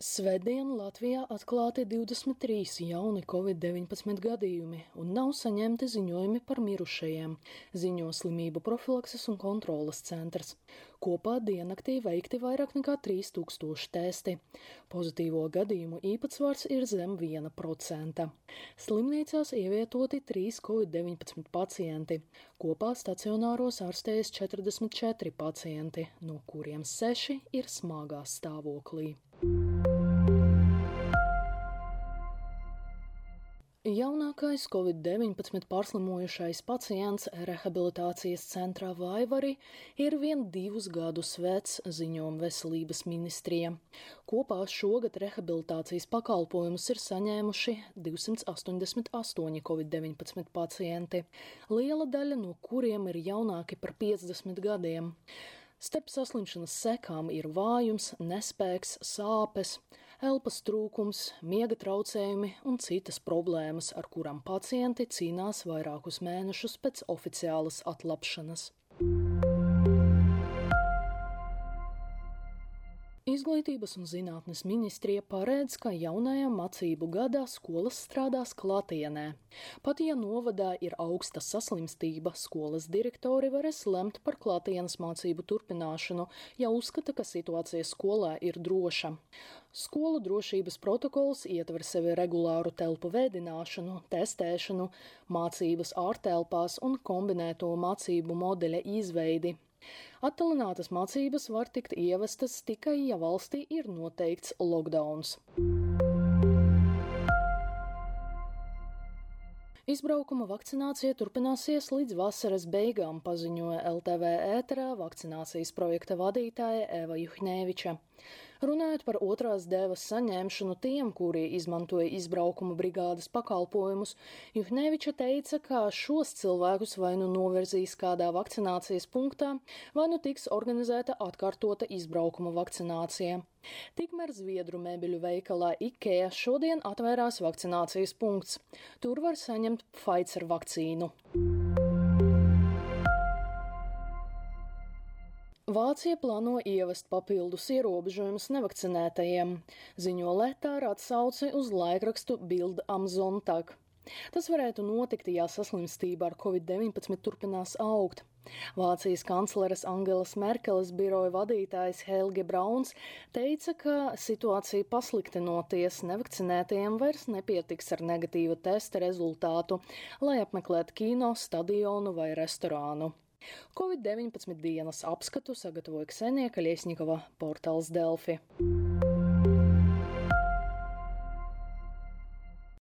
Svētdien Latvijā atklāti 23 jauni covid-19 gadījumi un nav saņemti ziņojumi par mirušajiem, ziņo slimību profilakses un kontrolas centrs. Kopā diennaktī veikti vairāk nekā 3000 testi. Pozitīvo gadījumu īpatsvars ir zem 1%. Slimnīcās ievietoti 3 covid-19 pacienti. Kopā stacionāros ārstējas 44 pacienti, no kuriem 6 ir smagā stāvoklī. Jaunākais covid-19 pārslimojušais pacients rehabilitācijas centrā Vaivari ir vien divus gadus vecs, ziņojuma veselības ministrija. Kopā šogad rehabilitācijas pakalpojumus ir saņēmuši 288 covid-19 pacienti, liela daļa no kuriem ir jaunāki par 50 gadiem. Starp saslimšanas sekām ir vājums, nespēks, sāpes, elpas trūkums, miega traucējumi un citas problēmas, ar kurām pacienti cīnās vairākus mēnešus pēc oficiālas atlapšanas. Izglītības un zinātnes ministrija paredz, ka jaunajā mācību gadā skolas strādās klātienē. Pat ja novadā ir augsta saslimstība, skolas direktori varēs lemt par klātienes mācību turpināšanu, ja uzskata, ka situācija skolā ir droša. Skolu drošības protokols ietver sevi regulāru telpu vēdināšanu, testēšanu, mācības ārtelpās un kombinēto mācību modeļa izveidi. Attālinātas mācības var tikt ievestas tikai, ja valstī ir noteikts lockdowns. Izbraukuma vakcinācija turpināsies līdz vasaras beigām, paziņoja LTV ēterā vakcinācijas projekta vadītāja Eva Juhņēviča. Runājot par otrās devas saņemšanu tiem, kuri izmantoja izbraukuma brigādes pakalpojumus, Juhneviča teica, ka šos cilvēkus vai nu novirzīs kādā vakcinācijas punktā, vai nu tiks organizēta atkārtota izbraukuma vakcinācija. Tikmēr Zviedru mēbeļu veikalā IKEA šodien atvērās vakcinācijas punkts. Tur var saņemt Pfizer vakcīnu. Vācija plāno ievest papildus ierobežojumus nevakcinētajiem, ziņo Letā ar atsauci uz laikrakstu Bild am Sonntag. Tas varētu notikt, ja saslimstība ar covid-19 turpinās augt. Vācijas kancleres Angelas Merkeles biroja vadītājs Helge Brauns teica, ka situācija pasliktinoties nevakcinētajiem vairs nepietiks ar negatīvu testa rezultātu, lai apmeklētu kino, stadionu vai restorānu. Covid-19 dienas apskatu sagatavoja Ksenija Kaļiesņikova portāls Delfi.